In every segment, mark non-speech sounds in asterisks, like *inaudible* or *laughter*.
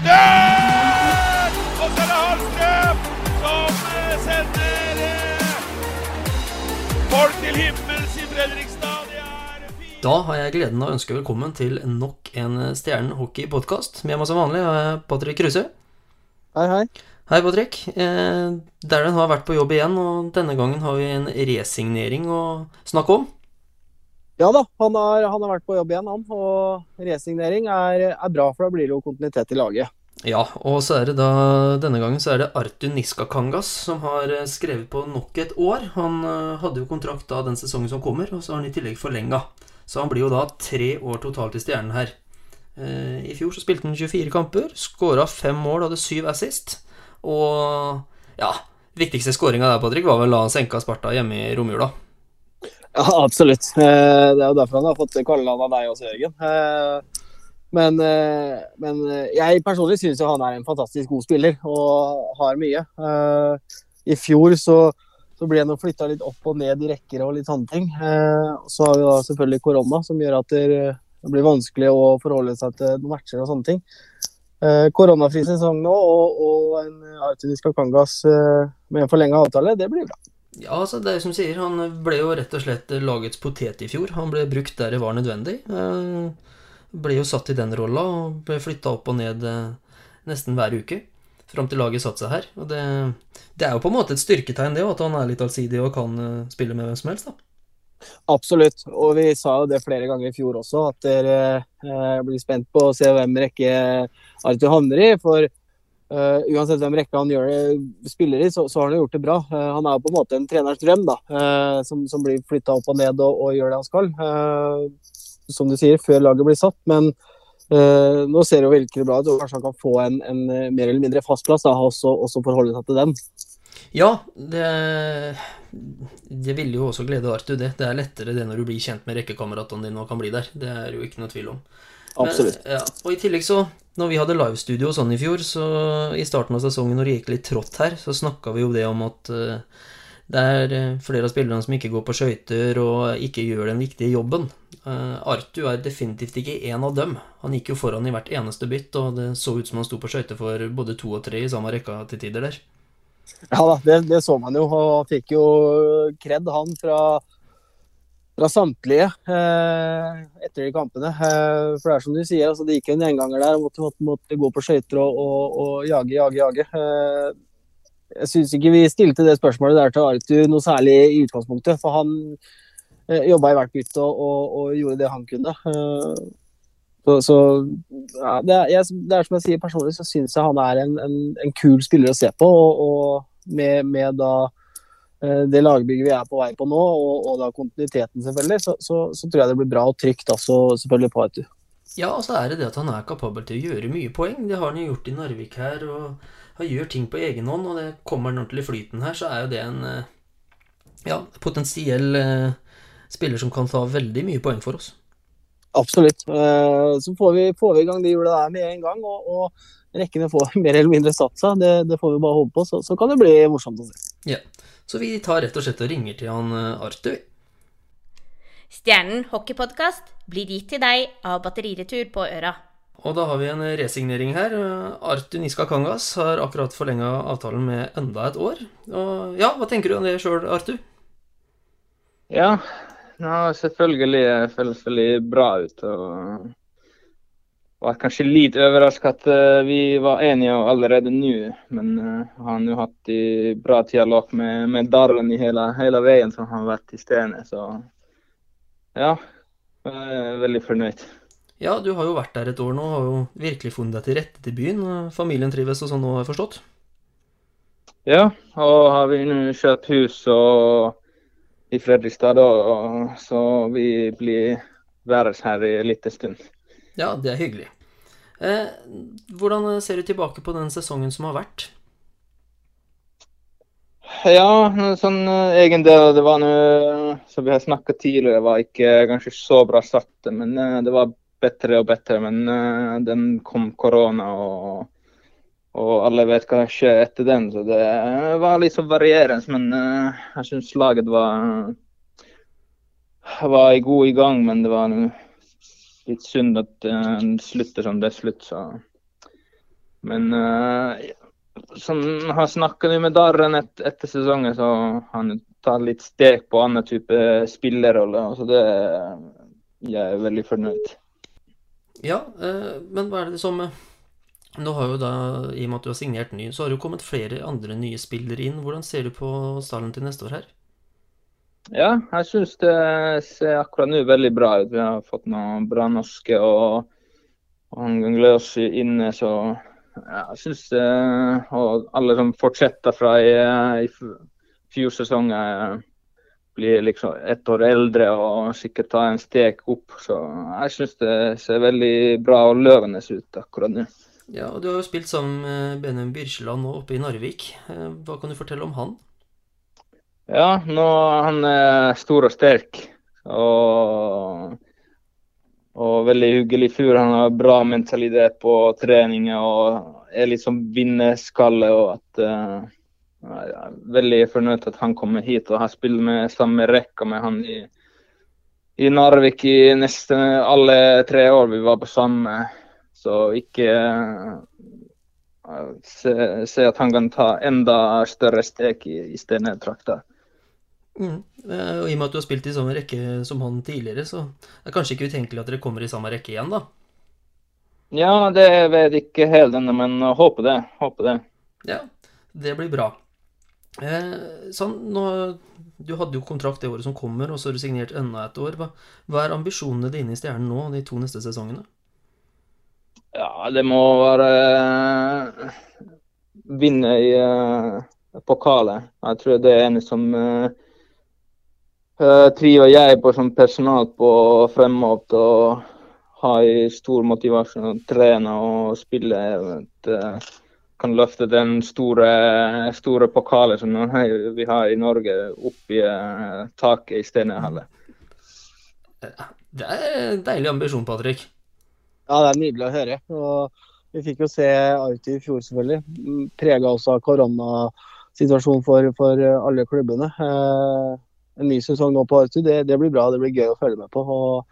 Retur! Og så er det Hallstrøm som eh, sender eh, folk til himmels i Fredrikstad. Da har jeg gleden av å ønske velkommen til nok en Stjernen hockey-podkast. Med meg som vanlig har jeg Patrick Kruse. Hei, hei. Hei, Patrick. Eh, Darren har vært på jobb igjen, og denne gangen har vi en resignering å snakke om. Ja da, han har, han har vært på jobb igjen, han. Og resignering er, er bra, for da blir det jo kontinuitet i laget. Ja, og så er det da denne gangen så er det Artu Niskakangas som har eh, skrevet på nok et år. Han eh, hadde jo kontrakt da den sesongen som kommer, og så har han i tillegg forlenga. Så han blir jo da tre år totalt i Stjernen her. Eh, I fjor så spilte han 24 kamper, skåra fem mål, hadde syv assist. Og ja, viktigste skåringa der, Patrick, var vel da han senka Sparta hjemme i romjula. Ja, absolutt. Eh, Det er jo derfor han har fått kallenavn av deg også, Jørgen. Eh, Men, eh, men jeg personlig syns han er en fantastisk god spiller og har mye. I fjor så, så ble han flytta litt opp og ned i rekker og litt sånne ting. Så har vi da selvfølgelig korona, som gjør at det blir vanskelig å forholde seg til matcher og sånne ting. Koronafri sesong nå og, og en Artun Kakangas med en forlenga avtale, det blir bra. Ja, altså det er som sier, han ble jo rett og slett lagets potet i fjor. Han ble brukt der det var nødvendig. Eh, ble jo satt i den rolla og ble flytta opp og ned eh, nesten hver uke. Fram til laget satte seg her. Og det, det er jo på en måte et styrketegn, det, at han er litt allsidig og kan eh, spille med hvem som helst. da. Absolutt, og vi sa jo det flere ganger i fjor også, at dere blir spent på å se hvem rekke Arthur havner i. For eh, uansett hvem rekka han gjør det, spiller i, så, så har han jo gjort det bra. Uh, han er på en måte en treners drøm, da, uh, som, som blir flytta opp og ned og, og gjør det han skal. Som du sier, før laget blir satt. Men nå ser det jo virkelig bra ut, og kanskje han kan få en, en mer eller mindre fast plass, da, og også forholde seg til den. Ja, det, det ville jo også glede Artu, det. Det er lettere det når du blir kjent med rekkekameratene dine og kan bli der. Det er jo ikke noe tvil om. Absolutt. Ja, og i tillegg så, når vi hadde livestudio og sånn i fjor, så i starten av sesongen når det gikk litt trått her, så snakka vi jo det om at eh, det er eh, flere av spillerne som ikke går på skøyter og ikke gjør den viktige jobben. Uh, Artu er definitivt ikke en av dem. Han gikk jo foran i hvert eneste bytt, og det så ut som han sto på skøyter for både to og tre i samme rekka til tider der. Ja da, det, det så man jo. Og fikk jo kred, han, fra, fra samtlige eh, etter de kampene. Eh, for det er som du sier, altså, det gikk en gjenganger der. Måtte, måtte, måtte gå på skøyter og, og, og jage, jage, jage. Eh, jeg syns ikke vi stilte det spørsmålet der til Arthur noe særlig i utgangspunktet. For han eh, jobba i hvert bytte og, og, og gjorde det han kunne. Eh, så, så ja, det, er, jeg, det er som jeg sier personlig, så syns jeg han er en, en, en kul spiller å se på. Og, og med, med da det lagbygget vi er på vei på nå, og, og da kontinuiteten selvfølgelig, så, så, så tror jeg det blir bra og trygt også, selvfølgelig på Arthur. Ja, og så er det det at han er kapabel til å gjøre mye poeng. Det har han jo gjort i Narvik her, og han gjør ting på egen hånd, og det kommer han ordentlig flyten her, så er jo det en eh, ja, potensiell eh, spiller som kan ta veldig mye poeng for oss. Absolutt. Eh, Så får vi, får vi i gang de hjula der med en gang, og, og rekkene får *laughs* mer eller mindre satt seg. Det, det får vi bare håpe på, så, så kan det bli morsomt å se. Ja. Så vi tar rett og slett og ringer til han eh, Arthur. Stjernen hockeypodkast blir gitt til deg av Batteriretur på Øra. Og da har vi en resignering her. Arthur Niska Kangas har akkurat forlenga avtalen med enda et år. Og ja, hva tenker du om det sjøl, Arthur? Ja, ja selvfølgelig føles veldig bra ut. og var kanskje litt overraska at eh, vi var enige allerede nå, men uh, har nå hatt i bra dialog med, med Darren i hele, hele veien som han har vært i Stene. Så ja, jeg er veldig fornøyd. Ja, du har jo vært der et år nå, har jo virkelig funnet deg til rette til byen. Familien trives og sånn nå, har jeg forstått? Ja, og har vi nå kjøpt hus og, i Fredrikstad, da, og, så vi blir værende her i en liten stund. Ja, det er hyggelig. Eh, hvordan ser du tilbake på den sesongen som har vært? Ja, sånn egen del det var noe som vi har snakka tidligere, var ikke kanskje så bra satt, men eh, det var bedre og bedre. Men eh, den kom korona, og, og alle vet hva som skjer etter den. Så det var litt så varierende. Men eh, jeg syns laget var var i god i gang, men det var noe litt synd at den slutter som det slutt. Så Men uh, som har snakka med Darren et, etter sesongen, så han tar litt steg på annen type spillerrolle. Så det jeg er veldig fornøyd. Ja, uh, men hva er det som eh, Nå har jo da, i og med at du har signert ny, så har det jo kommet flere andre nye spillere inn. Hvordan ser du på stallen til neste år her? Ja, jeg syns det ser akkurat nå veldig bra ut. Vi har fått noen bra norske og, og han Gløsi inne, så ja, jeg syns Og alle som fortsetter fra i, i fjor sesong, blir liksom ett år eldre og sikkert tar en steg opp. Så jeg syns det ser veldig bra og løvende ut akkurat nå. Ja, og Du har jo spilt sammen med Benjamin Byrkjeland nå oppe i Narvik. Eh, hva kan du fortelle om han? Ja, nå han er stor og sterk. Og, og veldig hyggelig fyr. Han har bra mentalitet på trening og er sånn vinnerskalle. og at uh, jeg er veldig fornøyd at han kommer hit og har spilt med samme rekka med han i, i Narvik i nesten alle tre år vi var på samme så ikke uh, se, se, at han kan ta enda større steg i, i Stene-trakta. Mm. Eh, og I og med at du har spilt i samme rekke som han tidligere, så er det kanskje ikke utenkelig at dere kommer i samme rekke igjen, da? Ja, det vet jeg ikke helt ennå, men håper det. Håper det. Ja, det blir bra. Eh, sånn, nå, Du hadde jo kontrakt det året som kommer, og så har du signert enda et år. Hva, hva er ambisjonene dine i Stjernen nå, de to neste sesongene? Ja, det må være uh, vinne i uh, pokalet. Jeg tror det er en som uh, triver jeg på som personal på fremover og har stor motivasjon å trene og spille. Vet, uh, kan løfte den store, store pokalen som vi har i Norge, opp i uh, taket i Stenehallen. Det er en deilig ambisjon, Patrick. Ja, det er nydelig å høre. Og vi fikk jo se Auti i fjor, selvfølgelig. Prega også av koronasituasjonen for, for alle klubbene. Eh, en ny sesong nå på Arthur, det, det, blir bra. Det blir gøy å følge med på. Og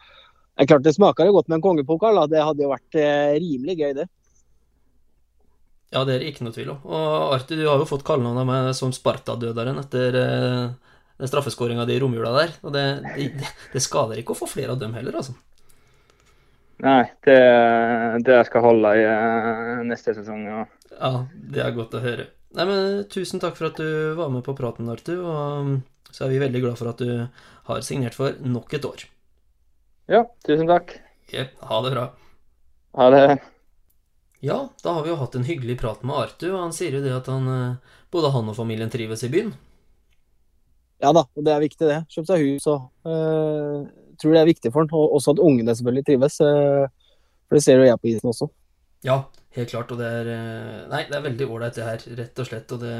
det er klart det smaker godt med en kongepokal. Det hadde jo vært eh, rimelig gøy, det. Ja, det er ikke noe tvil om. Og Arthur, du har jo fått kallenavn av meg som Sparta-døderen etter eh, den straffeskåringa di i romjula der. Og det, det, det, skader ikke å få flere av dem heller, altså. Nei, det, det skal holde i uh, neste sesong. Ja. ja, det er godt å høre. Nei, men Tusen takk for at du var med på praten, Arthur. Og så er vi veldig glad for at du har signert for nok et år. Ja, tusen takk. Okay, ha det bra. Ha det. Ja, da har vi jo hatt en hyggelig prat med Arthur, og han sier jo det at han, eh, både han og familien trives i byen. Ja da, og det er viktig, det. Kjøpe seg hus og øh, tror det er viktig for han. Og også at ungene selvfølgelig trives. Øh, for det ser jo jeg på isen også. Ja, helt klart. Og det er Nei, det er veldig ålreit det her, rett og slett. Og det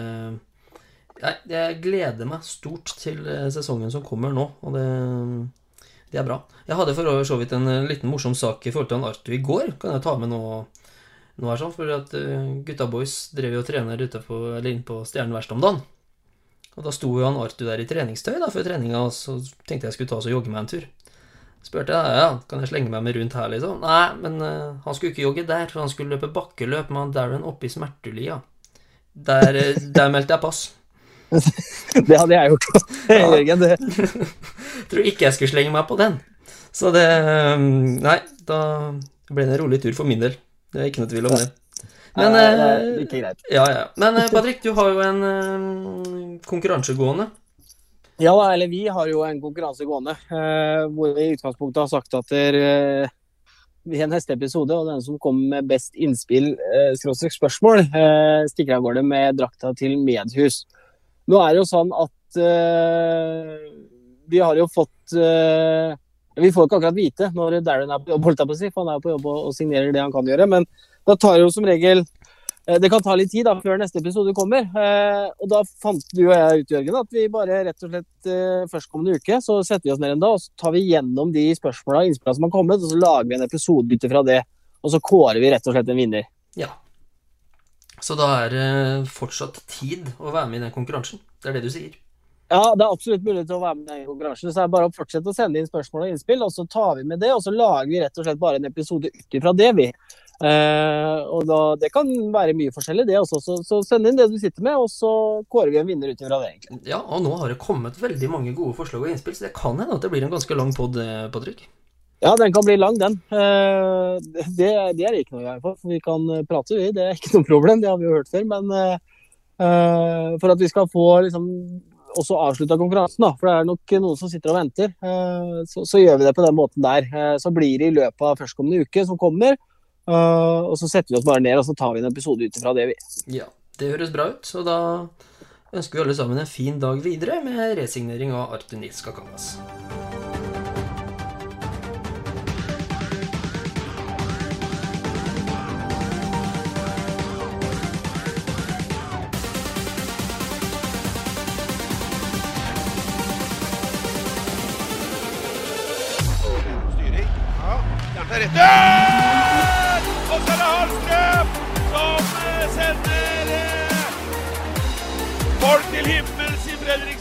Nei, jeg gleder meg stort til sesongen som kommer nå, og det, det er bra. Jeg hadde for så vidt en liten morsom sak i forhold til han Arthur i går. Kan jeg ta med nå, nå her sånn, for at gutta boys drev jo og trener ute på, eller inn på Stjernen verst om dagen. Og da sto jo han Arthur der i treningstøy da, før treninga, og så tenkte jeg skulle ta oss og jogge meg en tur. Spurte jeg ja, kan jeg slenge meg med rundt her, liksom. Nei, men uh, han skulle ikke jogge der, for han skulle løpe bakkeløp med han Darren oppe i Smertelia. Der, der meldte jeg pass. *laughs* det hadde jeg gjort, Jørgen. Det. *laughs* Tror ikke jeg skulle slenge meg på den. Så det um, Nei, da ble det en rolig tur for min del. Det er ikke noe tvil om det. Men, det eh. Ja, ja. Men eh, Patrick, du har jo en Konkurransegående konkurranse gående. Ja, eller vi har jo en konkurranse gående. Uh, hvor vi i utgangspunktet har sagt at der, uh, vi har neste episode, og den som kommer med best innspill, uh, spørsmål, stikker av gårde med drakta til Medhus. Nå er det jo sånn at vi har jo fått Vi får ikke akkurat vite når Darren er på jobb, holdt jeg på å si, for han er jo på jobb og signerer det han kan gjøre. men da tar jo som regel uh, det kan ta litt tid da, før neste episode kommer. Og Da fant du og jeg ut Jørgen, at vi bare rett og slett førstkommende uke så setter vi oss ned en dag og så tar vi gjennom de spørsmåla og innspillene som har kommet, og så lager vi en episodebytte fra det. Og så kårer vi rett og slett en vinner. Ja. Så da er det fortsatt tid å være med i den konkurransen. Det er det du sier? Ja, det er absolutt mulig til å være med i den konkurransen. Så det er bare å fortsette å sende inn spørsmål og innspill, og så tar vi med det. Og så lager vi rett og slett bare en episode ut ifra det, vi. Eh, og da, Det kan være mye forskjellig, det også. Så, så send inn det du sitter med, og så kårer vi en vinner ut ifra det. egentlig. Ja, og nå har det kommet veldig mange gode forslag og innspill, så det kan hende at det blir en ganske lang pod, eh, Patrick. Ja, den kan bli lang, den. Eh, det, det er ikke noe i hvert for Vi kan prate, vi. Det er ikke noe problem, det har vi jo hørt før. Men eh, eh, for at vi skal få liksom også avslutta konkurransen, da, for det er nok noen som sitter og venter, eh, så, så gjør vi det på den måten der. Eh, Så blir det i løpet av førstkommende uke som kommer. eh, Og så setter vi oss bare ned og så tar vi en episode ut ifra det, vi. Ja, det høres bra ut, så da ønsker vi alle sammen en fin dag videre med resignering av Arthur Nils Kakangas. Er rett. Og så er det Hallstrøm som eh, sender eh, folk til himmels i Fredrikstad.